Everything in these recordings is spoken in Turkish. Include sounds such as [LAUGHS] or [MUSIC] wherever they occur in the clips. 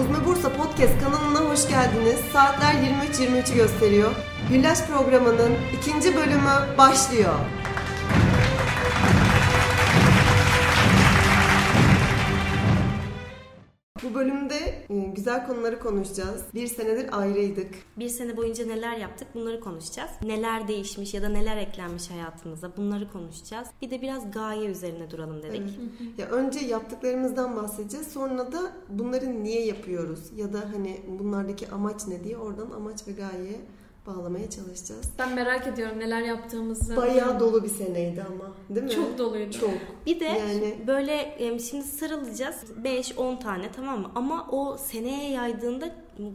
Uzme Bursa Podcast kanalına hoş geldiniz. Saatler 23.23'ü gösteriyor. Güllaç programının ikinci bölümü başlıyor. Bu bölümde e, güzel konuları konuşacağız. Bir senedir ayrıydık. Bir sene boyunca neler yaptık bunları konuşacağız. Neler değişmiş ya da neler eklenmiş hayatımıza bunları konuşacağız. Bir de biraz gaye üzerine duralım dedik. Ya önce yaptıklarımızdan bahsedeceğiz. Sonra da bunları niye yapıyoruz ya da hani bunlardaki amaç ne diye oradan amaç ve gaye bağlamaya çalışacağız. Ben merak ediyorum neler yaptığımızı. Bayağı dolu bir seneydi ama, değil mi? Çok doluydu. Çok. Bir de Yani- böyle e, şimdi sıralayacağız 5-10 tane tamam mı? Ama o seneye yaydığında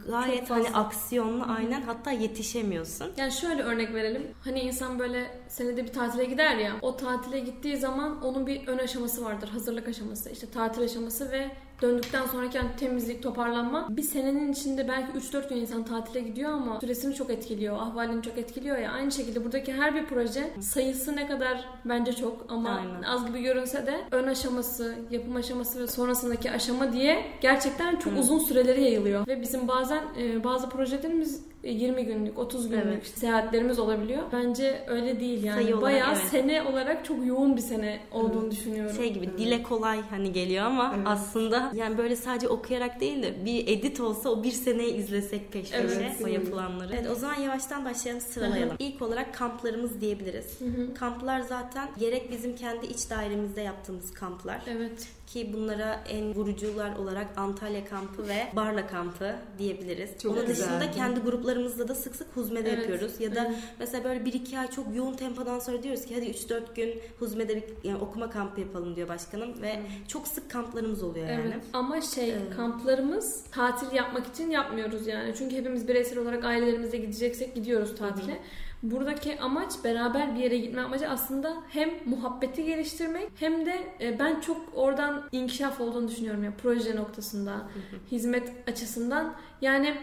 gayet hani aksiyonlu aynen hatta yetişemiyorsun. Yani şöyle örnek verelim. Hani insan böyle senede bir tatile gider ya. O tatile gittiği zaman onun bir ön aşaması vardır. Hazırlık aşaması. işte tatil aşaması ve döndükten sonraki yani temizlik, toparlanma. Bir senenin içinde belki 3-4 gün insan tatile gidiyor ama süresini çok etkiliyor. Ahvalini çok etkiliyor ya. Aynı şekilde buradaki her bir proje sayısı ne kadar bence çok ama Aynen. az gibi görünse de ön aşaması, yapım aşaması ve sonrasındaki aşama diye gerçekten çok uzun süreleri yayılıyor. Ve bizim bazen e, bazı projelerimiz 20 günlük, 30 günlük Evet. seyahatlerimiz olabiliyor. Bence öyle değil yani. Sayı olarak Bayağı evet. sene olarak çok yoğun bir sene olduğunu düşünüyorum. Şey gibi dile kolay hani geliyor ama Evet. aslında yani böyle sadece okuyarak değil de bir edit olsa o bir seneyi izlesek peş peşe Evet. o yapılanları. Evet o zaman yavaştan başlayalım sıralayalım. İlk olarak kamplarımız diyebiliriz. Kamplar zaten gerek bizim kendi iç dairemizde yaptığımız kamplar Evet. Ki bunlara en vurucular olarak Antalya kampı ve Barla kampı diyebiliriz. Çok Onun güzeldi. dışında kendi gruplarımızda da sık sık huzmede Evet, yapıyoruz. Ya da evet. mesela böyle bir iki ay çok yoğun tempodan sonra diyoruz ki hadi 3-4 gün huzmede bir yani okuma kampı yapalım diyor başkanım ve çok sık kamplarımız oluyor yani. Evet. Ama şey Evet. kamplarımız tatil yapmak için yapmıyoruz yani. Çünkü hepimiz bireysel olarak ailelerimizle gideceksek gidiyoruz tatile. Buradaki amaç beraber bir yere gitme amacı aslında hem muhabbeti geliştirmek hem de e, ben çok oradan inkişaf olduğunu düşünüyorum ya proje noktasında, hizmet açısından. Yani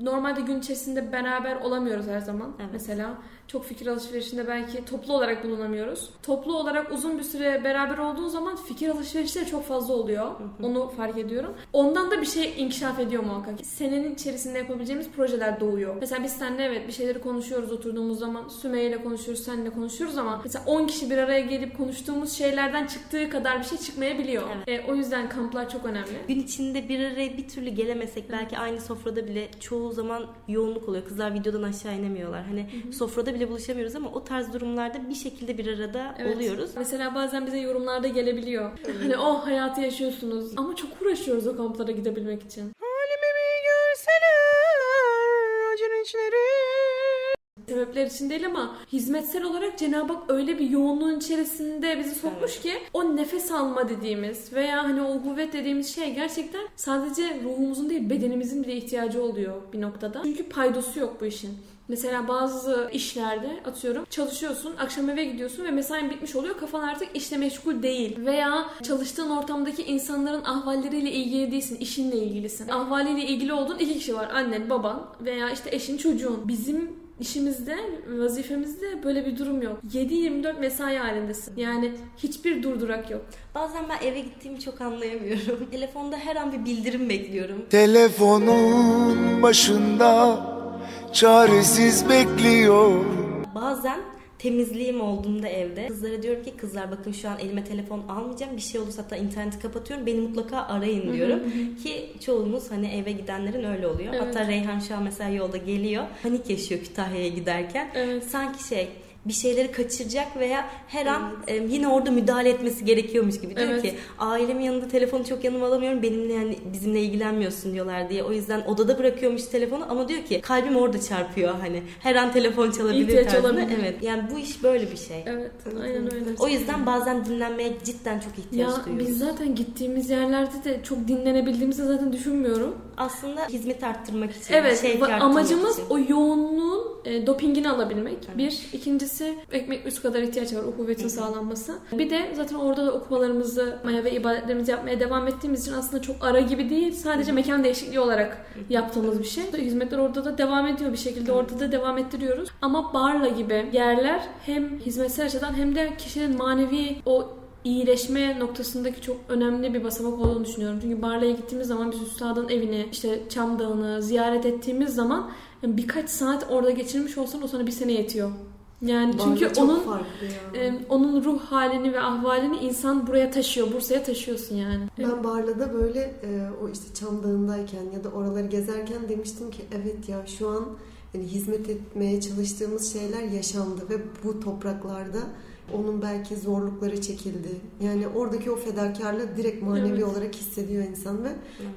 normalde gün içerisinde beraber olamıyoruz her zaman. Evet. Mesela çok fikir alışverişinde belki toplu olarak bulunamıyoruz. Toplu olarak uzun bir süre beraber olduğu zaman fikir alışverişleri çok fazla oluyor. Onu fark ediyorum. Ondan da bir şey inkişaf ediyor muhakkak. Senenin içerisinde yapabileceğimiz projeler doğuyor. Mesela biz seninle evet bir şeyleri konuşuyoruz oturduğumuz zaman. Sümeyye ile konuşuyoruz, seninle konuşuyoruz ama mesela 10 kişi bir araya gelip konuştuğumuz şeylerden çıktığı kadar bir şey çıkmayabiliyor. E, o yüzden kamplar çok önemli. Gün içinde bir araya bir türlü gelemesek belki aynı sofrada bile çoğu zaman yoğunluk oluyor. Kızlar videodan aşağı inemiyorlar. Hani sofrada bile buluşamıyoruz ama o tarz durumlarda bir şekilde bir arada Evet. oluyoruz. Mesela bazen bize yorumlarda gelebiliyor. Hani o hayatı yaşıyorsunuz. Ama çok uğraşıyoruz o kamplara gidebilmek için. Sebepler için değil ama hizmetsel olarak Cenab-ı Hak öyle bir yoğunluğun içerisinde bizi sokmuş ki o nefes alma dediğimiz veya hani o kuvvet dediğimiz şey gerçekten sadece ruhumuzun değil bedenimizin bile ihtiyacı oluyor bir noktada. Çünkü paydası yok bu işin. Mesela bazı işlerde atıyorum çalışıyorsun, akşam eve gidiyorsun ve mesain bitmiş oluyor. Kafan artık işle meşgul değil. Veya çalıştığın ortamdaki insanların ahvalleriyle ilgili değilsin, işinle ilgilisin. Ahvaliyle ilgili olduğun iki kişi var. Annen, baban veya işte eşin, çocuğun. Bizim işimizde, vazifemizde böyle bir durum yok. 7-24 mesai halindesin. Yani hiçbir durdurak yok. Bazen ben eve gittiğimi çok anlayamıyorum. [LAUGHS] Telefonda her an bir bildirim bekliyorum. Telefonun başında çaresiz bekliyor. Bazen temizliğim olduğunda evde. Kızlara diyorum ki kızlar bakın şu an elime telefon almayacağım. Bir şey olursa hatta interneti kapatıyorum. Beni mutlaka arayın diyorum. ki çoğumuz hani eve gidenlerin öyle oluyor. Evet. hatta Reyhan şu an mesela yolda geliyor panik yaşıyor Kütahya'ya giderken. Evet. sanki şey bir şeyleri kaçıracak veya her an e, yine orada müdahale etmesi gerekiyormuş gibi diyor Evet. ki ailemin yanında telefonu çok yanıma alamıyorum benimle yani bizimle ilgilenmiyorsun diyorlar diye o yüzden odada bırakıyormuş telefonu ama diyor ki kalbim orada çarpıyor hani her an telefon çalabilir İhtiyaç tarzında. olabilir. evet yani bu iş böyle bir şey Evet, aynen öyle. o yüzden bazen dinlenmeye cidden çok ihtiyaç Ya duyuyoruz. biz zaten gittiğimiz yerlerde de çok dinlenebildiğimizi zaten düşünmüyorum. Aslında hizmet arttırmak için, Evet, arttırmak amacımız için. o yoğunluğun e, dopingini alabilmek. Bir, ikincisi ekmek üst kadar ihtiyaç var, o kuvvetin sağlanması. Bir de zaten orada da okumalarımızı ve ibadetlerimizi yapmaya devam ettiğimiz için aslında çok ara gibi değil, sadece mekan değişikliği olarak yaptığımız bir şey. Hizmetler orada da devam ediyor bir şekilde, orada da devam ettiriyoruz. Ama Barla gibi yerler hem hizmetsel açıdan hem de kişinin manevi o iyileşme noktasındaki çok önemli bir basamak olduğunu düşünüyorum. Çünkü Barla'ya gittiğimiz zaman biz Üstad'ın evini, işte Çam Dağı'nı ziyaret ettiğimiz zaman yani birkaç saat orada geçirmiş olsan o sana bir sene yetiyor. Yani çünkü onun e, onun ruh halini ve ahvalini insan buraya taşıyor. Bursa'ya taşıyorsun yani. Ben Barla'da böyle e, o işte Çam Dağı'ndayken ya da oraları gezerken demiştim ki evet ya şu an hani hizmet etmeye çalıştığımız şeyler yaşandı ve bu topraklarda onun belki zorlukları çekildi. Yani oradaki o fedakarlığı direkt manevi Evet. olarak hissediyor insan ve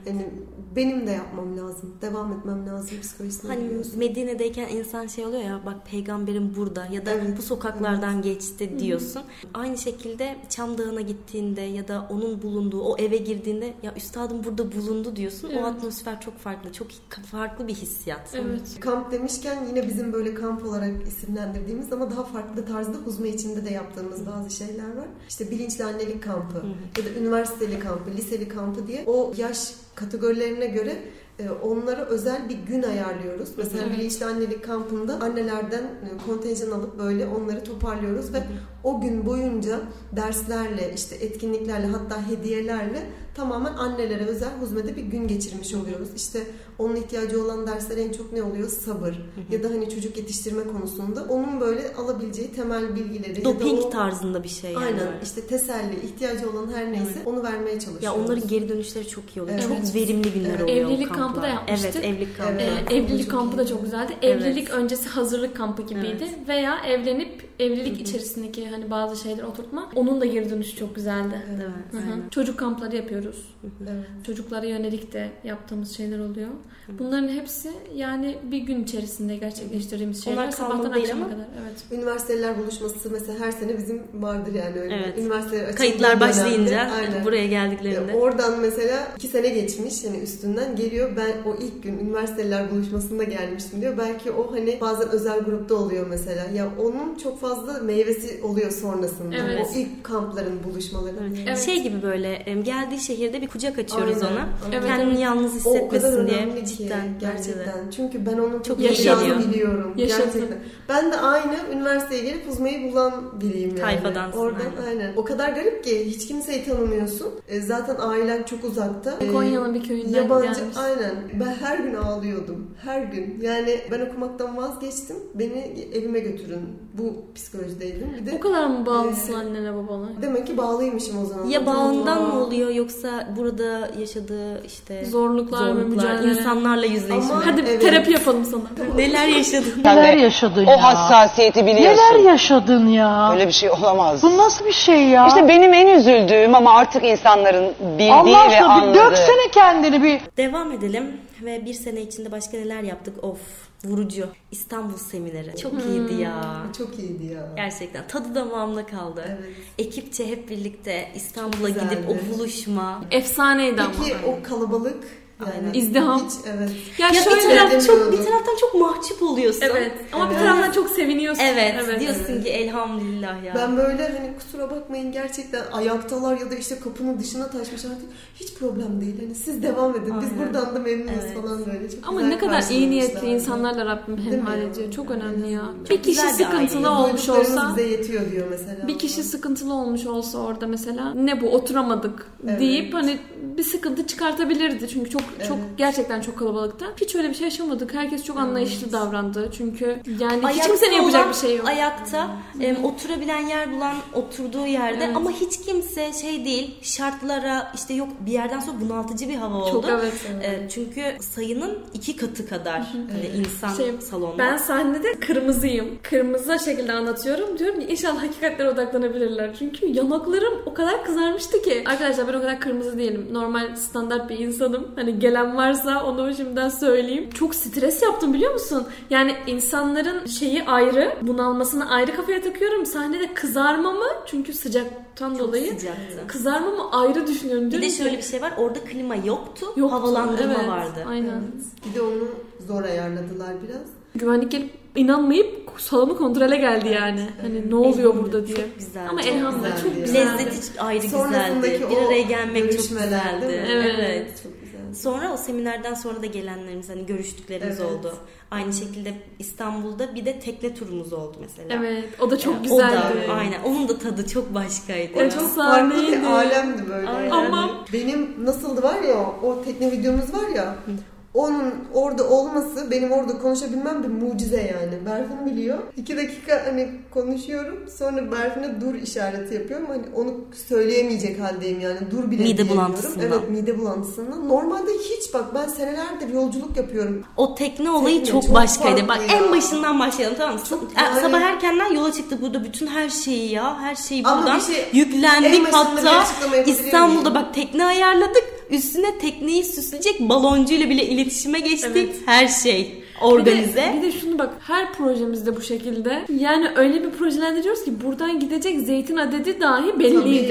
yani benim de yapmam lazım. Devam etmem lazım psikolojisine Hani giriyorsun. Medine'deyken insan şey oluyor ya bak peygamberim burada ya da Evet, bu sokaklardan geçti diyorsun. Aynı şekilde Çam Dağı'na gittiğinde ya da onun bulunduğu o eve girdiğinde ya üstadım burada bulundu diyorsun. Evet. O atmosfer çok farklı. Çok farklı bir hissiyat. Evet. Kamp demişken yine bizim böyle kamp olarak isimlendirdiğimiz ama daha farklı tarzda huzme içinde de yaptığımız bazı şeyler var. İşte bilinçli annelik kampı ya da üniversiteli kampı, liseli kampı diye o yaş kategorilerine göre e, onlara özel bir gün ayarlıyoruz. Mesela Evet. bilinçli annelik kampında annelerden e, kontenjan alıp böyle onları toparlıyoruz ve o gün boyunca derslerle, işte etkinliklerle hatta hediyelerle tamamen annelere özel huzmede bir gün geçirmiş oluyoruz. İşte onun ihtiyacı olan dersler en çok ne oluyor? Sabır. Ya da hani çocuk yetiştirme konusunda onun böyle alabileceği temel bilgileri ya da Doping o- tarzında bir şey yani. Aynen işte teselli, ihtiyacı olan her neyse onu vermeye çalışıyoruz. Ya onların geri dönüşleri çok iyi oluyor. Evet. Çok verimli günler Evet. oluyor. Evlilik kampı da kamplar. yapmıştık. Evet evlilik kampı. Evet. Ee, evlilik Çok kampı da çok güzeldi. Evet. Evlilik öncesi hazırlık kampı gibiydi. Evet. Veya evlenip evlilik içerisindeki hani bazı şeyler oturtma. Onun da geri dönüşü çok güzeldi. Mi? Hı hı. Çocuk kampları yapıyoruz. Evet. Çocuklara yönelik de yaptığımız şeyler oluyor. Bunların hepsi yani bir gün içerisinde gerçekleştirdiğimiz şeyler. Onlar Sabahtan akşama ama- kadar. Evet. Üniversiteler buluşması mesela her sene bizim vardır yani öyle. Evet. Üniversiteler Kayıtlar başlayınca Aynen. buraya geldiklerinde. Ya Oradan mesela iki sene geçmiş yani üstünden geliyor ben o ilk gün üniversiteler buluşmasında gelmiştim diyor. Belki o hani bazen özel grupta oluyor mesela. Ya onun çok fazla meyvesi oluyor sonrasında. Evet. O ilk kampların buluşmaları. Evet. Şey gibi böyle geldiği şehirde bir kucak açıyoruz Aynen. ona. Evet. Kendini yalnız O o kadar hissetmesin diye. önemli ki Cidden bence de. gerçekten. Çünkü ben onu Çok yaşadığını biliyorum. Yaşadım. Gerçekten. Ben de aynı üniversiteye gelip uzmayı bulan biriyim yani. Tayfadansın, Oradan aynen. aynen. O kadar garip ki hiç kimseyi tanımıyorsun. E, zaten ailen çok uzakta. E, Konya'nın bir köyünden Yabancı gelmiş. aynen. Ben her gün ağlıyordum. Her gün. Yani ben okumaktan vazgeçtim. Beni evime götürün. Bu psikolojideydim. Bir de O kadar mı bağlısın Ee, annene babana? demek ki bağlıymışım o zaman. Ya bağından mı oluyor yoksa burada yaşadığı işte Zorluklar, ve zorluklar, mücadele. İnsanlarla yüzleşme. Ama- Hadi Evet. terapi yapalım sana. [LAUGHS] Neler yaşadın? Neler yaşadın o ya? hassasiyeti biliyorsun. Neler yaşadın ya? Öyle bir şey olamaz. Bu nasıl bir şey ya? İşte benim en üzüldüğüm ama artık insanların bildiği Allah ve aşkına bir anladığı. döksene kendini bir. Devam edelim ve bir sene içinde başka neler yaptık? Of vurucu. İstanbul semineri. Çok iyiydi ya. Çok iyiydi ya. Gerçekten tadı damağımda kaldı. Evet. Ekipçe hep birlikte İstanbul'a gidip o buluşma. Efsaneydi ama. Peki o kalabalık Aynen. İzdiham. Hiç, evet. Ya, Ya bir şöyle. taraf çok bir taraftan çok mahcup oluyorsun. Evet. Ama bir Evet. taraftan çok seviniyorsun. Evet, diyorsun ki elhamdülillah ya. Ben böyle hani kusura bakmayın gerçekten ayaktalar ya da işte kapının dışına taşmış artık hiç problem değil. Hani siz devam edin. Biz Aynen. buradan da memnunuz Evet. falan böyle. Çok Ama ne kadar iyi niyetli insanlarla Rabbim hemhal ediyor. Çok önemli ya. Çok Bir kişi bir sıkıntılı aile. olmuş olsa bize yetiyor diyor mesela. bir kişi sıkıntılı olmuş olsa orada mesela ne bu oturamadık Evet. deyip hani bir sıkıntı çıkartabilirdi. Çünkü çok çok Evet. gerçekten çok kalabalıkta. Hiç öyle bir şey yaşamadık. Herkes çok anlayışlı davrandı. Çünkü yani hiç Ayakta kimsenin yapacak bir şey yok. Ayakta em, oturabilen yer bulan oturduğu yerde Evet. ama hiç kimse şey değil şartlara işte yok bir yerden sonra bunaltıcı bir hava oldu. Çok evet. E, çünkü sayının iki katı kadar hani insan Şey, salonda. Ben sahnede kırmızıyım. Kırmızı şekilde anlatıyorum. Diyorum ki inşallah hakikatlere odaklanabilirler. Çünkü yanaklarım o kadar kızarmıştı ki. Arkadaşlar ben o kadar kırmızı değilim. Normal standart bir insanım. Hani gelen varsa onu şimdiden söyleyeyim. Çok stres yaptım biliyor musun? Yani insanların şeyi ayrı. Bunalmasını ayrı kafaya takıyorum. Sahnede kızarmamı çünkü sıcaktan dolayı sıcaktı. kızarmamı ayrı düşünüyorum. Bir de şöyle bir şey var orada klima yoktu, yoktu. havalandırma Evet, vardı. Aynen. Bir de onu zor ayarladılar biraz. Güvenlik gelip inanmayıp salonu kontrole geldi yani. Hani ne oluyor burada diye. Çok güzeldi. Ama çok elhamdülillah çok güzeldi. Lezzeti ayrı Sonrasındaki güzeldi. Bir araya gelmek çok güzeldi. Evet. evet. Çok. Sonra o seminerden sonra da gelenlerimiz hani görüştüklerimiz Evet. oldu. Aynı şekilde İstanbul'da bir de tekne turumuz oldu mesela. Evet o da çok O güzeldi. da aynen. Onun da tadı çok başkaydı. O çok Farklı bir alemdi böyle. Aynen. Ama- benim nasıldı var ya o tekne videomuz var ya onun orada olması benim orada konuşabilmem bir mucize yani. Berfin biliyor. İki dakika hani konuşuyorum sonra Berfin'e dur işareti yapıyorum. Hani onu söyleyemeyecek haldeyim yani. Dur bile Mide bulantısından. Evet mide bulantısından. Normalde hiç bak ben senelerdir yolculuk yapıyorum. O tekne olayı Tekne çok, çok başkaydı. Bak ya. en başından başlayalım tamam mı? Çok yani- Sabah erkenden yola çıktık burada bütün her şeyi ya. Her şeyi Ama buradan bir şey- en yüklendik hatta İstanbul'da miyim? bak tekne ayarladık. Üstüne tekneyi süsleyecek baloncuyla bile iletişime geçtik. Evet. Her şey Bir organize. de, bir de şunu bak her projemizde bu şekilde. Yani öyle bir projelendiriyoruz ki buradan gidecek zeytin adedi dahi belliydi.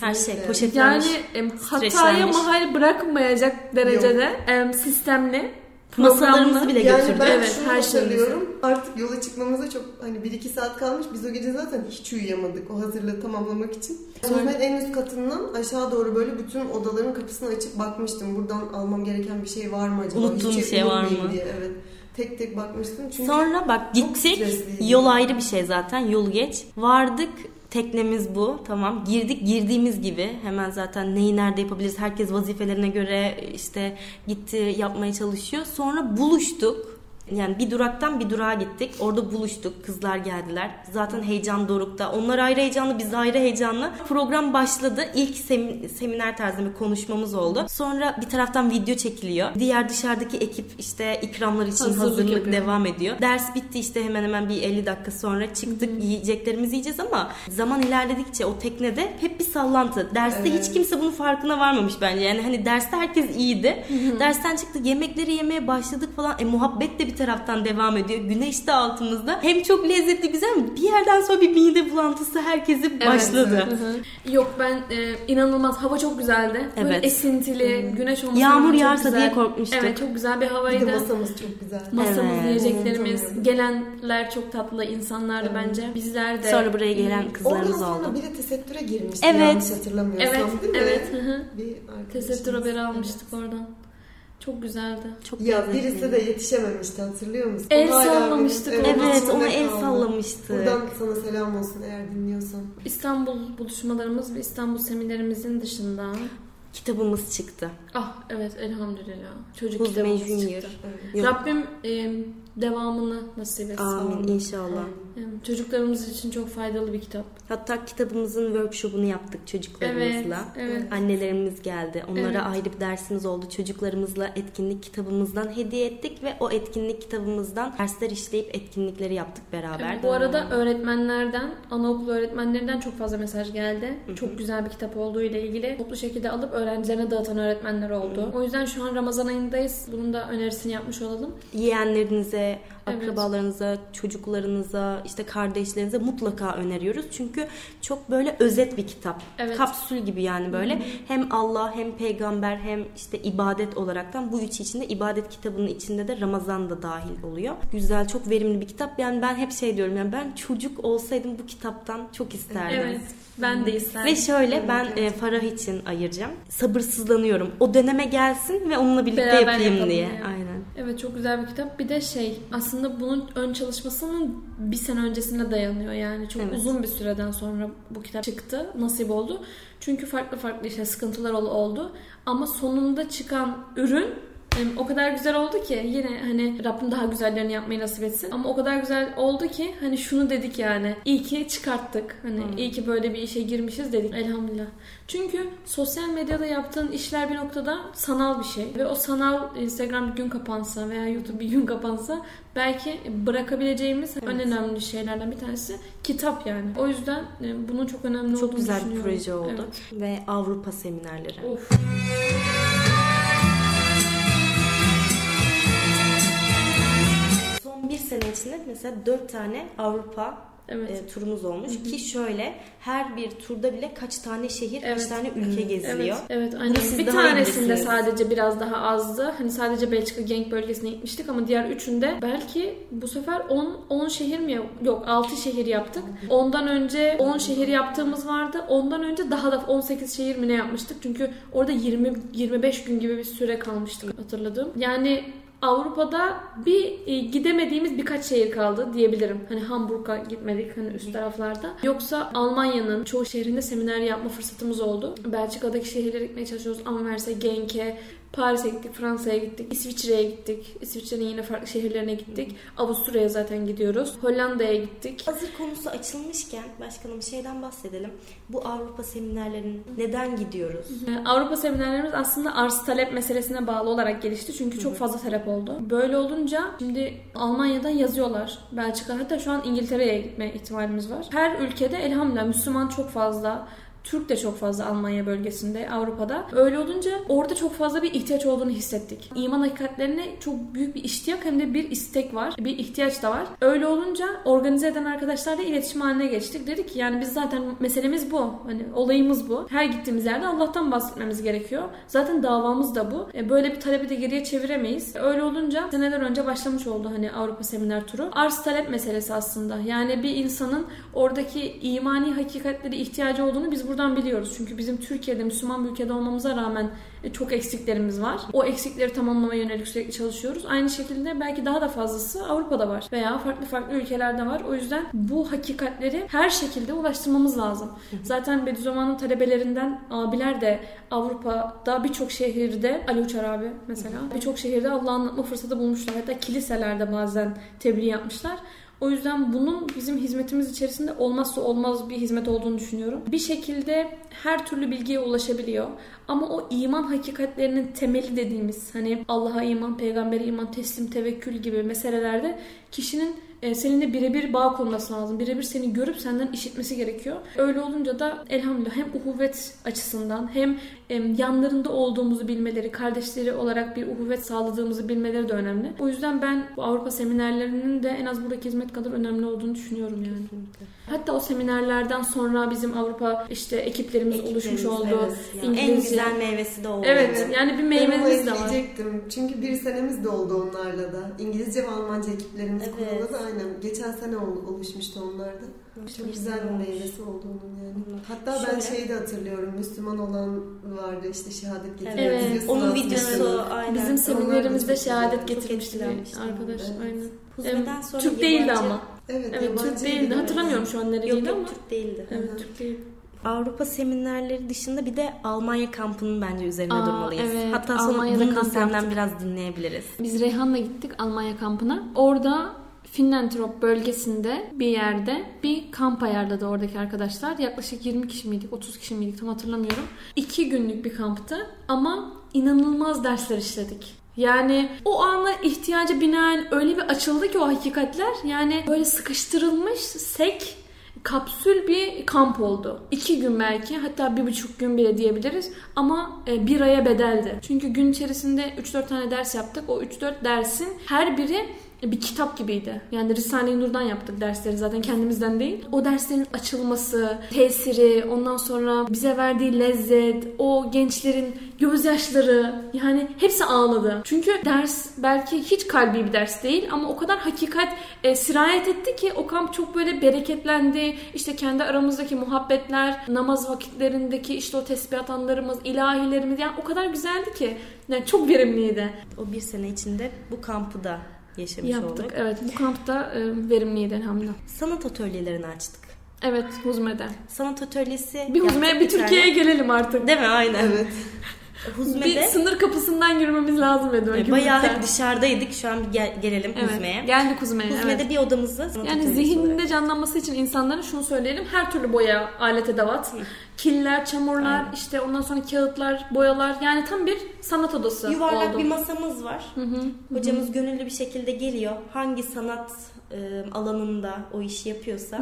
Tabii, Her şey poşetlenmiş. Yani em, hataya mahal bırakmayacak derecede em, sistemli, Masalarımızı bile Yani götürdük. ben Evet, şunu her hatırlıyorum. Artık yola çıkmamıza çok hani 1-2 saat kalmış. Biz o gece zaten hiç uyuyamadık o hazırlığı tamamlamak için. Hizmet en üst katından aşağı doğru böyle bütün odaların kapısını açıp bakmıştım. Buradan almam gereken bir şey var mı acaba? Unuttuğum bir şey var mı? Diye. Evet. Tek tek bakmıştım. Çünkü Sonra bak gittik. Yol ayrı bir şey zaten. Yol geç. Vardık. Teknemiz bu. Tamam. Girdik girdiğimiz gibi. Hemen zaten neyi nerede yapabiliriz? Herkes vazifelerine göre işte gitti yapmaya çalışıyor. Sonra buluştuk. Yani bir duraktan bir durağa gittik. Orada buluştuk. Kızlar geldiler. Zaten heyecan dorukta. Onlar ayrı heyecanlı, biz ayrı heyecanlı. Program başladı. İlk sem- seminer tarzında bir konuşmamız oldu. Sonra bir taraftan video çekiliyor. Diğer dışarıdaki ekip işte ikramlar için Hazırlık hazırlık, yapıyor. devam ediyor. Ders bitti işte hemen hemen bir 50 dakika sonra çıktık. Yiyeceklerimizi yiyeceğiz ama zaman ilerledikçe o teknede hep bir sallantı. Derste Evet. hiç kimse bunun farkına varmamış bence. Yani hani derste herkes iyiydi. Dersten çıktık yemekleri yemeye başladık falan. E muhabbet de bir taraftan devam ediyor. Güneş de altımızda. Hem çok lezzetli güzel bir yerden sonra bir mide bulantısı herkesi başladı. Hı hı. Yok ben e, inanılmaz hava çok güzeldi. Böyle Evet. esintili, güneş olması Yağmur yağarsa güzel. diye korkmuştuk. Evet çok güzel bir bir de havaydı. masamız çok güzel. Masamız, Evet. yiyeceklerimiz, gelenler çok tatlı insanlardı Evet. bence. Bizler de. Sonra buraya gelen kızlarımız Oradan sonra oldu. bir de tesettüre girmişti Evet. yanlış hatırlamıyorsam Evet, değil mi? evet. hı hı. Bir arkadaşımız. Tesettür haberi Evet. almıştık oradan. Çok güzeldi. Çok Ya lezzetliydi. birisi de yetişememişti hatırlıyor musun? El O hala sallamıştık. Evet ona el kaldı. sallamıştık. Buradan sana selam olsun eğer dinliyorsan. İstanbul buluşmalarımız ve İstanbul seminerimizin dışında Kitabımız çıktı. ah evet elhamdülillah çocuk Huzme kitabımız Junior. çıktı. Evet. Rabbim e, devamını nasip etsin. Amin inşallah. Yani çocuklarımız için çok faydalı bir kitap. Hatta kitabımızın workshopunu yaptık çocuklarımızla. Evet, evet. Annelerimiz geldi. Onlara Evet. ayrı bir dersimiz oldu. Çocuklarımızla etkinlik kitabımızdan hediye ettik ve o etkinlik kitabımızdan dersler işleyip etkinlikleri yaptık beraber. Bu arada öğretmenlerden, anaokulu öğretmenlerinden çok fazla mesaj geldi. Çok güzel bir kitap olduğu ile ilgili. Toplu şekilde alıp öğrencilerine dağıtan öğretmenler oldu. O yüzden şu an Ramazan ayındayız. Bunun da önerisini yapmış olalım. yeğenlerinize, Evet. akrabalarınıza, çocuklarınıza, işte kardeşlerinize mutlaka öneriyoruz. Çünkü çok böyle özet bir kitap. Evet. Kapsül gibi yani böyle. Hem Allah hem peygamber hem işte ibadet olaraktan bu üç içinde ibadet kitabının içinde de Ramazan da dahil oluyor. Güzel, çok verimli bir kitap. Yani ben hep şey diyorum yani ben çocuk olsaydım bu kitaptan çok isterdim. Evet. Ben de isterdim. Ve şöyle Evet, ben e. Farah için ayıracağım. Sabırsızlanıyorum. O döneme gelsin ve onunla birlikte Beraber yapayım diye. yani. Aynen. Evet çok güzel bir kitap. Bir de şey aslında bunun ön çalışmasının bir sene öncesine dayanıyor yani. Çok Evet. uzun bir süreden sonra bu kitap çıktı. Nasip oldu. Çünkü farklı farklı işte sıkıntılar ol- oldu. Ama sonunda çıkan ürün o kadar güzel oldu ki yine hani Rabbim daha güzellerini yapmayı nasip etsin. Ama o kadar güzel oldu ki hani şunu dedik yani. iyi ki çıkarttık. Hani iyi ki böyle bir işe girmişiz dedik. Elhamdülillah. Çünkü sosyal medyada yaptığın işler bir noktada sanal bir şey. Ve o sanal Instagram bir gün kapansa veya YouTube bir gün kapansa belki bırakabileceğimiz en önemli şeylerden bir tanesi kitap yani. O yüzden e, bunun çok önemli Çok olduğunu güzel bir düşünüyorum. proje oldu. Evet. Ve Avrupa seminerleri. Of. Sene içinde mesela dört tane Avrupa Evet. e, turumuz olmuş ki şöyle her bir turda bile kaç tane şehir, kaç Evet. tane ülke geziliyor. Evet, evet aynen. Siz bir tanesinde sadece biraz daha azdı. Hani sadece Belçika Genk bölgesine gitmiştik ama diğer üçünde belki bu sefer 10 10 şehir mi yok 6 şehir yaptık. Ondan önce 10 şehir yaptığımız vardı. Ondan önce daha da 18 şehir mi ne yapmıştık? Çünkü orada 20 25 gün gibi bir süre kalmıştık hatırladığım. Yani Avrupa'da bir e, gidemediğimiz birkaç şehir kaldı diyebilirim. Hani Hamburg'a gitmedik hani üst taraflarda. Yoksa Almanya'nın çoğu şehrinde seminer yapma fırsatımız oldu. Belçika'daki şehirlere gitmeye çalışıyoruz. Anvers'e, Genk'e, Paris'e gittik, Fransa'ya gittik, İsviçre'ye gittik. İsviçre'nin yine farklı şehirlerine gittik. Avusturya'ya zaten gidiyoruz. Hollanda'ya gittik. Hazır konusu açılmışken başkanım şeyden bahsedelim. Bu Avrupa seminerlerinin neden gidiyoruz? Ee, Avrupa seminerlerimiz aslında arz talep meselesine bağlı olarak gelişti. Çünkü çok fazla talep oldu. Böyle olunca şimdi Almanya'dan yazıyorlar. Belçika hatta şu an İngiltere'ye gitme ihtimalimiz var. Her ülkede elhamdülillah Müslüman çok fazla. Türk de çok fazla Almanya bölgesinde, Avrupa'da. Öyle olunca orada çok fazla bir ihtiyaç olduğunu hissettik. İman hakikatlerine çok büyük bir iştiyak hem de bir istek var. Bir ihtiyaç da var. Öyle olunca organize eden arkadaşlarla iletişim haline geçtik. Dedik ki yani biz zaten meselemiz bu. Hani olayımız bu. Her gittiğimiz yerde Allah'tan bahsetmemiz gerekiyor. Zaten davamız da bu. E, Böyle bir talebi de geriye çeviremeyiz. Öyle olunca seneler önce başlamış oldu hani Avrupa seminer turu. Arz talep meselesi aslında. Yani bir insanın oradaki imani hakikatleri ihtiyacı olduğunu biz buradan biliyoruz. Çünkü bizim Türkiye'de Müslüman bir ülkede olmamıza rağmen e, çok eksiklerimiz var. O eksikleri tamamlamaya yönelik sürekli çalışıyoruz. Aynı şekilde belki daha da fazlası Avrupa'da var veya farklı farklı ülkelerde var. O yüzden bu hakikatleri her şekilde ulaştırmamız lazım. Zaten Bediüzzaman'ın talebelerinden abiler de Avrupa'da birçok şehirde Ali Uçar abi mesela birçok şehirde Allah'ı anlatma fırsatı bulmuşlar. Hatta kiliselerde bazen tebliğ yapmışlar. O yüzden bunun bizim hizmetimiz içerisinde olmazsa olmaz bir hizmet olduğunu düşünüyorum. Bir şekilde her türlü bilgiye ulaşabiliyor. Ama o iman hakikatlerinin temeli dediğimiz hani Allah'a iman, peygambere iman, teslim, tevekkül gibi meselelerde kişinin e, seninle birebir bağ kurması lazım. Birebir seni görüp senden işitmesi gerekiyor. Öyle olunca da elhamdülillah hem uhuvvet açısından hem e, yanlarında olduğumuzu bilmeleri, kardeşleri olarak bir uhuvvet sağladığımızı bilmeleri de önemli. O yüzden ben bu Avrupa seminerlerinin de en az buradaki hizmet kadar önemli olduğunu düşünüyorum yani. Hatta o seminerlerden sonra bizim Avrupa işte ekiplerimiz, oluşmuş Ekiplerimiz, oldu. evet. Yani En güzel meyvesi de oldu. Evet yani bir Ben meyvemiz de var. Çünkü bir senemiz de oldu onlarla da. İngilizce ve Almanca ekiplerimiz Evet. kuruldu da aynen. Geçen sene ol- oluşmuştu onlarda. Çok güzel bir meyvesi oldu onun yani. Hatta ben Şöyle- şeyi de hatırlıyorum. Müslüman olan vardı işte şehadet getiren Evet. videosunu Onun videosu aynen. Bizim seminerimizde şehadet getirmişti arkadaş. Evet. Aynen. Huzmeden sonra Türk değildi ama. Evet, Evet Türk değildi. değil. Hatırlamıyorum şu an nereliydi Yok yok ama. Türk değildi. Evet. Türk değil. Avrupa seminerleri dışında bir de Almanya kampının bence üzerine Aa, durmalıyız. evet, Hatta sonra Almanya'da bunu da senden yaptık. biraz dinleyebiliriz. Biz Reyhan'la gittik Almanya kampına. Orada Finnentrop bölgesinde bir yerde bir kamp ayarladı oradaki arkadaşlar. Yaklaşık 20 kişi miydik, 30 kişi miydik tam hatırlamıyorum. 2 günlük bir kamptı ama inanılmaz dersler işledik. Yani o ana ihtiyaca binaen öyle bir açıldı ki o hakikatler. Yani böyle sıkıştırılmış, sek, kapsül bir kamp oldu. İki gün belki hatta bir buçuk gün bile diyebiliriz ama e, bir aya bedeldi. Çünkü gün içerisinde 3-4 tane ders yaptık. O 3-4 dersin her biri bir kitap gibiydi. Yani Risale-i Nur'dan yaptık dersleri zaten kendimizden değil. O derslerin açılması, tesiri, ondan sonra bize verdiği lezzet, o gençlerin gözyaşları yani hepsi ağladı. Çünkü ders belki hiç kalbi bir ders değil ama o kadar hakikat e, sirayet etti ki o kamp çok böyle bereketlendi. İşte kendi aramızdaki muhabbetler, namaz vakitlerindeki işte o tesbihat anlarımız, ilahilerimiz yani o kadar güzeldi ki. Yani çok verimliydi. O bir sene içinde bu kampı da yaşamış Yaptık. olduk. Evet bu kampta e, verimliydi elhamdülillah. Sanat atölyelerini açtık. Evet Huzme'de. Sanat atölyesi Bir Huzme'ye bir Türkiye'ye gelelim artık. Değil mi? Aynen. Evet. Bir Huzme'de sınır kapısından yürümemiz lazım Edward. e, bayağı hep dışarıdaydık. Şu an bir gel- gelelim evet. Huzme'ye. Geldik Huzme'ye. Huzme'de evet. bir odamızda Yani zihninde olarak. canlanması için insanların şunu söyleyelim. Her türlü boya, alet edevat. Killer, çamurlar, işte ondan sonra kağıtlar, boyalar. Yani tam bir sanat odası Yuvarlak oldu. bir masamız var. Hocamız gönüllü bir şekilde geliyor. Hangi sanat e, alanında o işi yapıyorsa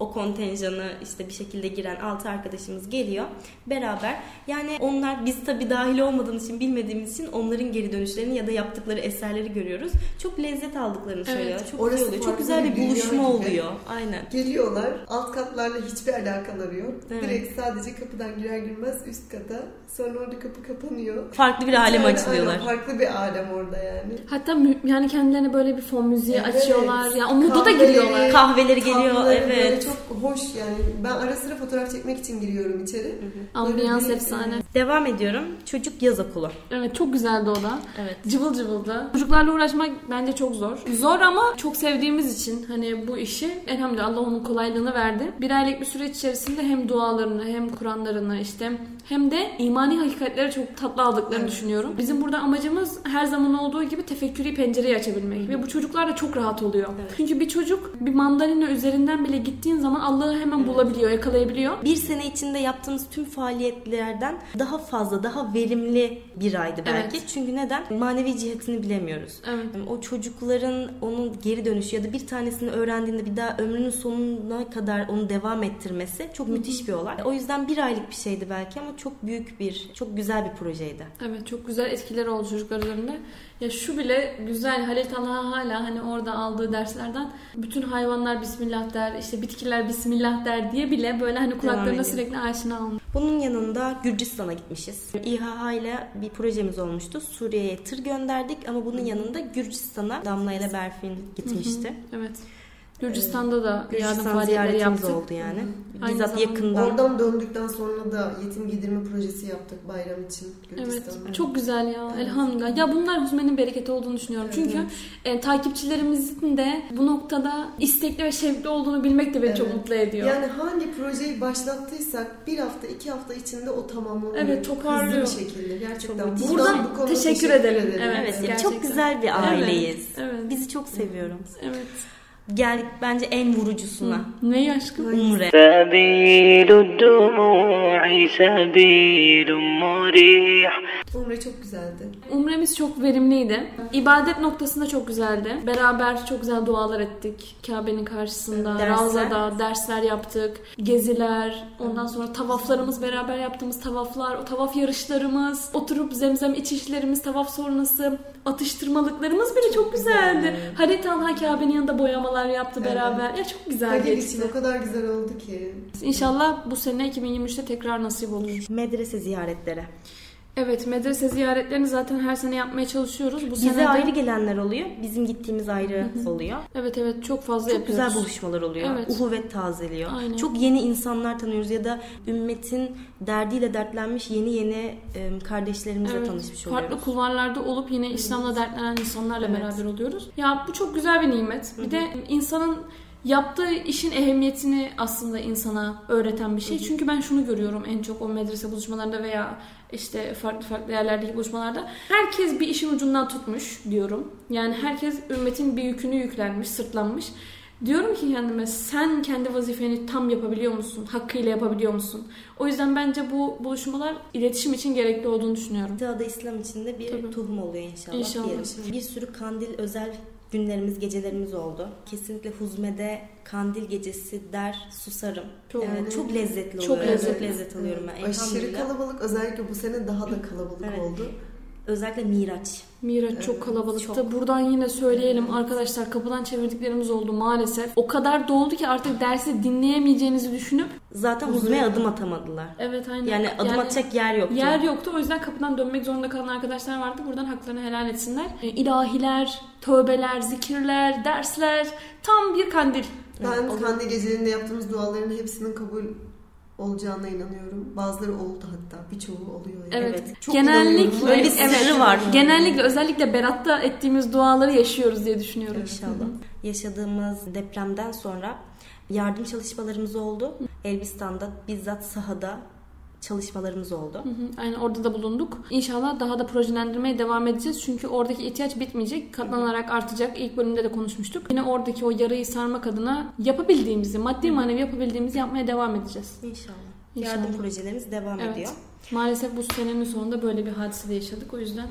o kontenjanı işte bir şekilde giren 6 arkadaşımız geliyor beraber. Yani onlar biz tabii dahil olmadığımız için bilmediğimiz için onların geri dönüşlerini ya da yaptıkları eserleri görüyoruz. Çok lezzet aldıklarını Evet. söylüyor. Çok Orası güzel oluyor. Çok güzel bir buluşma gibi. oluyor. Aynen. Geliyorlar. Alt katlarla hiçbir alakaları yok. Evet. Direkt sadece kapıdan girer girmez üst kata. Sonra orada kapı kapanıyor. Farklı bir aleme Yani açılıyorlar. aynen farklı bir alem orada yani. Hatta yani kendilerine böyle bir fon müziği Evet. açıyorlar. Ya o moda da Kahveleri, giriyorlar. Kahveleri geliyor, Böyle evet. Çok hoş yani. Ben ara sıra fotoğraf çekmek için giriyorum içeri. Ambiyans Böyle bir- efsane. Devam ediyorum. Çocuk yaz okulu. Evet çok güzeldi o da. Evet. Cıvıl cıvıldı. Çocuklarla uğraşmak bence çok zor. Zor ama çok sevdiğimiz için hani bu işi elhamdülillah Allah onun kolaylığını verdi. Bir aylık bir süreç içerisinde hem dualarını hem Kur'anlarını işte hem de imani hakikatleri çok tatlı aldıklarını Evet. düşünüyorum. Bizim burada amacımız her zaman olduğu gibi tefekkürü pencereyi açabilmek ve bu çocuklar da çok rahat oluyor. Çünkü bir çocuk bir mandalina üzerinden bile gittiğin zaman Allah'ı hemen bulabiliyor, yakalayabiliyor. Bir sene içinde yaptığımız tüm faaliyetlerden daha fazla, daha verimli bir aydı belki. Evet. Çünkü neden? Manevi cihetini bilemiyoruz. Evet. O çocukların onun geri dönüşü ya da bir tanesini öğrendiğinde bir daha ömrünün sonuna kadar onu devam ettirmesi çok müthiş bir olay. O yüzden bir aylık bir şeydi belki ama çok büyük bir, çok güzel bir projeydi. Evet çok güzel etkileri oldu çocuklar üzerinde. Ya şu bile güzel Halil Talha hala hani orada aldığı derslerden bütün hayvanlar Bismillah der, işte bitkiler Bismillah der diye bile böyle hani kulaklarına sürekli aşina almış. Bunun yanında Gürcistan'a gitmişiz. İHA ile bir projemiz olmuştu. Suriye'ye tır gönderdik ama bunun yanında Gürcistan'a Damla ile Berfin gitmişti. Evet. Gürcistan'da da yardım Gürcistan faaliyetleri ziyaretimiz yaptık. oldu yani. Aynı Bizzat zamanda yakından. Oradan döndükten sonra da yetim giydirme projesi yaptık bayram için Evet. Gürcistan'da. Çok güzel ya. Evet. Elhamdülillah. Ya bunlar huzmenin bereketi olduğunu düşünüyorum. Evet, Çünkü evet. e, takipçilerimizin de bu noktada istekli ve şevkli olduğunu bilmek de beni çok Evet. mutlu ediyor. Yani hangi projeyi başlattıysak bir hafta iki hafta içinde o tamamlanıyor. Evet, toparlıyor. Hızlı bir şekilde gerçekten. Çok. Buradan bu konuda teşekkür edelim. Evet, Evet, gerçekten. çok güzel bir aileyiz. Evet. evet. Bizi çok seviyorum. Evet geldik bence en vurucusuna. Ne aşkım? Umre. Umre çok güzeldi. Umremiz çok verimliydi. İbadet noktasında çok güzeldi. Beraber çok güzel dualar ettik. Kabe'nin karşısında, dersler. Ravza'da dersler yaptık. Geziler, ondan sonra tavaflarımız, beraber yaptığımız tavaflar, o tavaf yarışlarımız, oturup zemzem içişlerimiz, tavaf sonrası atıştırmalıklarımız bile çok güzeldi. Harita Kabe'nin yanında boyamalar yaptı Evet. beraber. Ya çok güzel Halil geçti. için o kadar güzel oldu ki. İnşallah bu sene 2023'te tekrar nasip olur. Medrese ziyaretleri. Evet medrese ziyaretlerini zaten her sene yapmaya çalışıyoruz. Bu Bize sene ayrı gelenler oluyor. Bizim gittiğimiz ayrı oluyor. Evet evet çok fazla Çok yapıyoruz. güzel buluşmalar oluyor. Evet. Uhuvvet tazeliyor. Aynen. Çok yeni insanlar tanıyoruz ya da ümmetin derdiyle dertlenmiş yeni yeni kardeşlerimizle Evet, tanışmış oluyoruz. farklı kulvarlarda olup yine İslam'la dertlenen insanlarla Evet. beraber oluyoruz. Ya bu çok güzel bir nimet. Bir de insanın yaptığı işin ehemmiyetini aslında insana öğreten bir şey. Çünkü ben şunu görüyorum en çok o medrese buluşmalarında veya işte farklı farklı yerlerdeki buluşmalarda. Herkes bir işin ucundan tutmuş diyorum. Yani herkes ümmetin bir yükünü yüklenmiş, sırtlanmış. Diyorum ki kendime sen kendi vazifeni tam yapabiliyor musun? Hakkıyla yapabiliyor musun? O yüzden bence bu buluşmalar iletişim için gerekli olduğunu düşünüyorum. Daha da İslam içinde bir Tabii. tohum oluyor inşallah. İnşallah. diyelim. Bir sürü kandil özel günlerimiz, gecelerimiz oldu. Kesinlikle Huzme'de kandil gecesi der susarım. Çok- evet, çok lezzetli Çok oluyor. lezzetli. Çok lezzet alıyorum ben. Aşırı kalabalık özellikle bu sene daha da kalabalık Evet. oldu. Özellikle Miraç. Miraç çok Evet, kalabalıktı. çok. Buradan yine söyleyelim arkadaşlar kapıdan çevirdiklerimiz oldu maalesef. O kadar doldu ki artık dersi dinleyemeyeceğinizi düşünüp Zaten Huzme'ye adım atamadılar. evet aynen. Yani adım atacak yer yoktu. Yer yoktu o yüzden kapıdan dönmek zorunda kalan arkadaşlar vardı. Buradan haklarını helal etsinler. E, ilahiler, tövbeler, zikirler, dersler tam bir kandil. Ben olur. kandil gecelerinde yaptığımız duaların hepsinin kabul olacağına inanıyorum. Bazıları oldu hatta. Birçoğu oluyor. Yani. Evet. çok Genellikle. Öyle bir evet, sırrı var. Genellikle özellikle Berat'ta ettiğimiz duaları yaşıyoruz diye düşünüyorum. İnşallah. Yaşadığımız depremden sonra yardım çalışmalarımız oldu. Elbistan'da bizzat sahada çalışmalarımız oldu. Hı hı, Aynen orada da bulunduk. İnşallah daha da projelendirmeye devam edeceğiz. Çünkü oradaki ihtiyaç bitmeyecek. Katlanarak artacak. İlk bölümde de konuşmuştuk. Yine oradaki o yarayı sarmak adına yapabildiğimizi, maddi manevi yapabildiğimizi yapmaya devam edeceğiz. İnşallah. İnşallah. Yardım projelerimiz devam Evet. ediyor. Maalesef bu senenin sonunda böyle bir hadise de yaşadık. O yüzden Ee,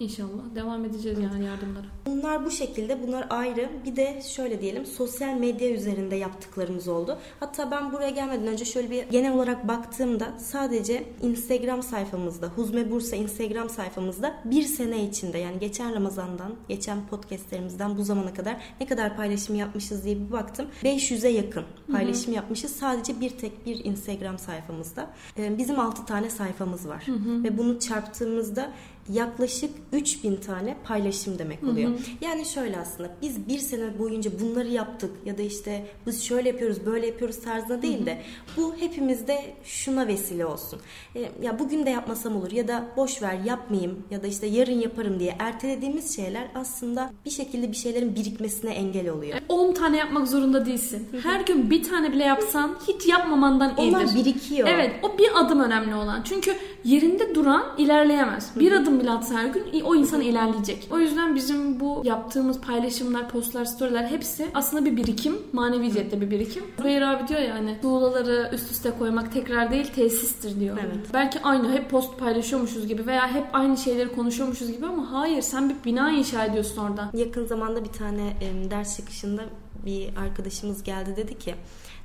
İnşallah devam edeceğiz yani yardımlara. Bunlar bu şekilde, bunlar ayrı. Bir de şöyle diyelim, sosyal medya üzerinde yaptıklarımız oldu. Hatta ben buraya gelmeden önce şöyle bir genel olarak baktığımda sadece Instagram sayfamızda, Huzme Bursa Instagram sayfamızda bir sene içinde yani geçen Ramazan'dan, geçen podcastlerimizden bu zamana kadar ne kadar paylaşım yapmışız diye bir baktım. 500'e yakın paylaşım yapmışız sadece bir tek bir Instagram sayfamızda. Ee, Bizim 6 tane sayfamız var ve bunu çarptığımızda yaklaşık 3000 tane paylaşım demek oluyor. Yani şöyle aslında biz bir sene boyunca bunları yaptık ya da işte biz şöyle yapıyoruz böyle yapıyoruz tarzında değil de bu hepimizde şuna vesile olsun. E, ya bugün de yapmasam olur ya da boş ver yapmayayım ya da işte yarın yaparım diye ertelediğimiz şeyler aslında bir şekilde bir şeylerin birikmesine engel oluyor. 10 tane yapmak zorunda değilsin. Her gün bir tane bile yapsan hiç yapmamandan iyidir. Onlar birikiyor. Evet o bir adım önemli olan. Çünkü yerinde duran ilerleyemez. Bir adım bile atsa her gün o insan ilerleyecek. O yüzden bizim bu yaptığımız paylaşımlar, postlar, storyler hepsi aslında bir birikim. Manevi cihette bir birikim. Zübeyir abi diyor ya hani tuğlaları üst üste koymak tekrar değil tesistir diyor. Evet. Belki aynı hep post paylaşıyormuşuz gibi veya hep aynı şeyleri konuşuyormuşuz gibi ama hayır sen bir bina inşa ediyorsun orada. Yakın zamanda bir tane ders çıkışında bir arkadaşımız geldi dedi ki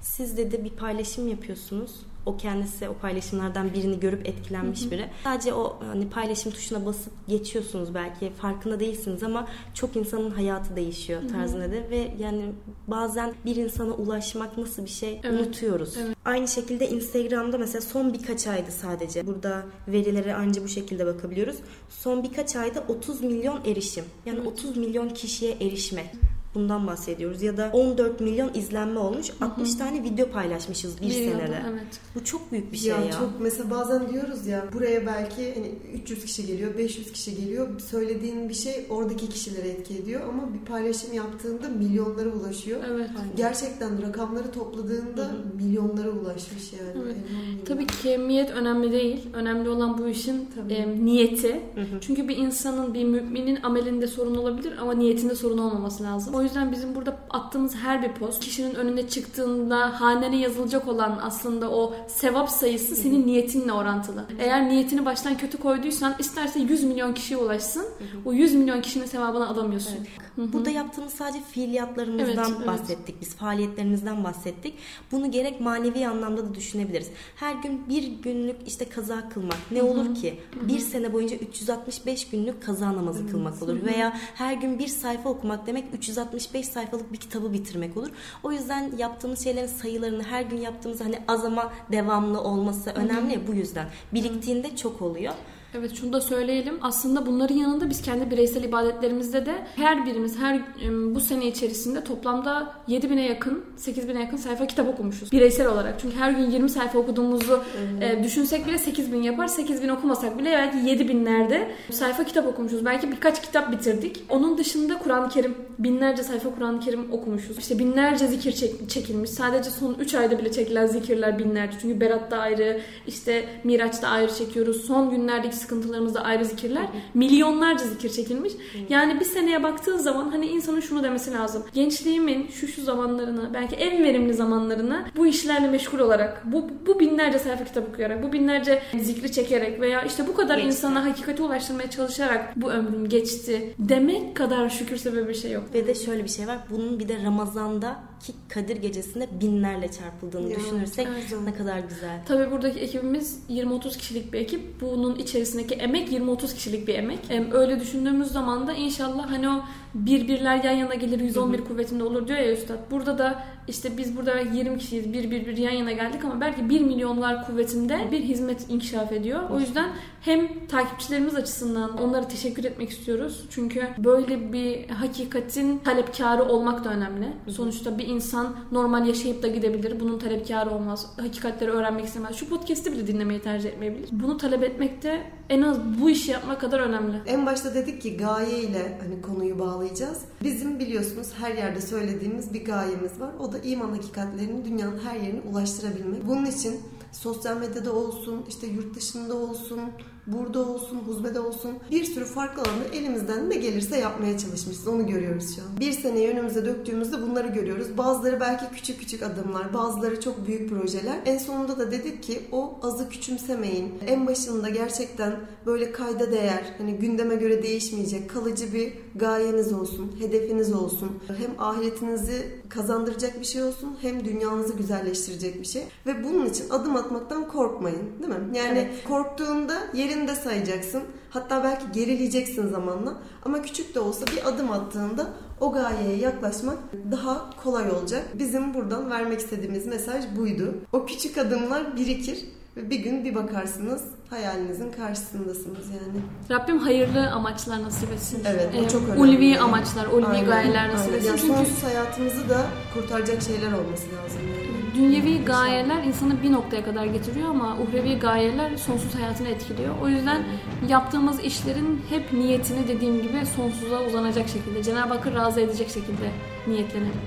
siz dedi bir paylaşım yapıyorsunuz. O kendisi o paylaşımlardan birini görüp etkilenmiş biri. Sadece o hani paylaşım tuşuna basıp geçiyorsunuz belki farkında değilsiniz ama çok insanın hayatı değişiyor tarzında dedi ve yani bazen bir insana ulaşmak nasıl bir şey Evet. unutuyoruz. Aynı şekilde Instagram'da mesela son birkaç aydı sadece. Burada verilere anca bu şekilde bakabiliyoruz. Son birkaç ayda 30 milyon erişim. Yani 30 milyon kişiye erişme. Bundan bahsediyoruz. Ya da 14 milyon izlenme olmuş. 60 tane video paylaşmışız bir, Bir senede. yılda, evet. Bu çok büyük bir şey ya, ya. çok mesela bazen diyoruz ya buraya belki hani 300 kişi geliyor, 500 kişi geliyor. Söylediğin bir şey oradaki kişilere etki ediyor ama bir paylaşım yaptığında milyonlara ulaşıyor. Evet. Gerçekten rakamları topladığında milyonlara ulaşmış yani. Evet. Elhamdülillah. Tabii kemiyet önemli değil. Önemli olan bu işin Tabii. e, niyeti. Çünkü bir insanın, bir müminin amelinde sorun olabilir ama niyetinde sorun olmaması lazım. O yüzden bizim burada attığımız her bir post kişinin önüne çıktığında hanene yazılacak olan aslında o sevap sayısı senin niyetinle orantılı. Eğer niyetini baştan kötü koyduysan isterse 100 milyon kişiye ulaşsın. O 100 milyon kişinin sevabını alamıyorsun. Burada yaptığımız sadece fiiliyatlarımızdan Evet, evet. bahsettik. Biz faaliyetlerimizden bahsettik. Bunu gerek manevi anlamda da düşünebiliriz. Her gün bir günlük işte kaza kılmak ne olur ki? Bir sene boyunca 365 günlük kaza namazı kılmak olur. Veya her gün bir sayfa okumak demek 365 sayfalık bir kitabı bitirmek olur. O yüzden yaptığımız şeylerin sayılarını her gün yaptığımız hani az ama devamlı olması önemli ya bu yüzden. Biriktiğinde çok oluyor. Evet şunu da söyleyelim. Aslında bunların yanında biz kendi bireysel ibadetlerimizde de her birimiz her em, bu sene içerisinde toplamda 7000'e yakın, 8000'e yakın sayfa kitap okumuşuz. Bireysel olarak. Çünkü her gün 20 sayfa okuduğumuzu e, düşünsek bile 8000 yapar. 8000 okumasak bile belki 7000'lerde sayfa kitap okumuşuz. Belki birkaç kitap bitirdik. Onun dışında Kur'an-ı Kerim, binlerce sayfa Kur'an-ı Kerim okumuşuz. İşte binlerce zikir çek- çekilmiş. Sadece son 3 ayda bile çekilen zikirler binlerce. Çünkü Berat'ta ayrı, işte Miraç'ta ayrı çekiyoruz. Son günlerdeki sıkıntılarımızda ayrı zikirler. Milyonlarca zikir çekilmiş. Yani bir seneye baktığın zaman hani insanın şunu demesi lazım. Gençliğimin şu şu zamanlarını, belki en verimli zamanlarını bu işlerle meşgul olarak, bu, bu binlerce sayfa kitap okuyarak, bu binlerce zikri çekerek veya işte bu kadar Geçti. insana hakikati ulaştırmaya çalışarak bu ömrüm geçti demek kadar şükür sebebi bir şey yok. Ve de şöyle bir şey var. Bunun bir de Ramazan'da ki Kadir gecesinde binlerle çarpıldığını Ya, düşünürsek zaman. ne kadar güzel. Tabii buradaki ekibimiz 20-30 kişilik bir ekip. Bunun içerisindeki emek 20-30 kişilik bir emek. Em, Öyle düşündüğümüz zaman da inşallah hani o bir birler yan yana gelir 111 kuvvetinde olur diyor ya üstad. Burada da işte biz burada belki 20 kişiyiz bir bir bir yan yana geldik ama belki 1 milyonlar kuvvetinde bir hizmet inkişaf ediyor. O yüzden hem takipçilerimiz açısından onlara teşekkür etmek istiyoruz. Çünkü böyle bir hakikatin talepkarı olmak da önemli. Sonuçta bir insan normal yaşayıp da gidebilir. Bunun talepkarı olmaz. Hakikatleri öğrenmek istemez. Şu podcast'i bile dinlemeyi tercih etmeyebilir. Bunu talep etmek de en az bu işi yapmak kadar önemli. En başta dedik ki gaye ile hani konuyu bağlayacağız. Bizim biliyorsunuz her yerde söylediğimiz bir gayemiz var. O da iman hakikatlerini dünyanın her yerine ulaştırabilmek. Bunun için sosyal medyada olsun, işte yurt dışında olsun, burada olsun, huzmede olsun bir sürü farklı alanda elimizden ne gelirse yapmaya çalışmışız. Onu görüyoruz şu an. Bir seneyi önümüze döktüğümüzde bunları görüyoruz. Bazıları belki küçük küçük adımlar, bazıları çok büyük projeler. En sonunda da dedik ki o azı küçümsemeyin. En başında gerçekten böyle kayda değer, hani gündeme göre değişmeyecek, kalıcı bir gayeniz olsun, hedefiniz olsun. Hem ahiretinizi kazandıracak bir şey olsun, hem dünyanızı güzelleştirecek bir şey. Ve bunun için adım atmaktan korkmayın, değil mi? Yani korktuğunda yerinde sayacaksın. Hatta belki gerileyeceksin zamanla. Ama küçük de olsa bir adım attığında o gayeye yaklaşmak daha kolay olacak. Bizim buradan vermek istediğimiz mesaj buydu. O küçük adımlar birikir ve bir gün bir bakarsınız hayalinizin karşısındasınız yani. Rabbim hayırlı amaçlar nasip etsin. Evet, o Ee, çok önemli. Ulvi amaçlar, ulvi Aynen, gayeler nasip aynen. etsin. Yani Çünkü hayatımızı da kurtaracak şeyler olması lazım yani. Dünyevi gayeler insanı bir noktaya kadar getiriyor ama uhrevi gayeler sonsuz hayatını etkiliyor. O yüzden yaptığımız işlerin hep niyetini dediğim gibi sonsuza uzanacak şekilde, Cenab-ı Hakk'ı razı edecek şekilde niyetlenelim.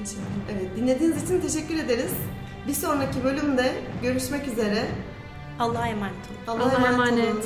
İnşallah. Evet, dinlediğiniz için teşekkür ederiz. Bir sonraki bölümde görüşmek üzere. Allah'a emanet olun. Allah'a Allah'a emanet olun. emanet.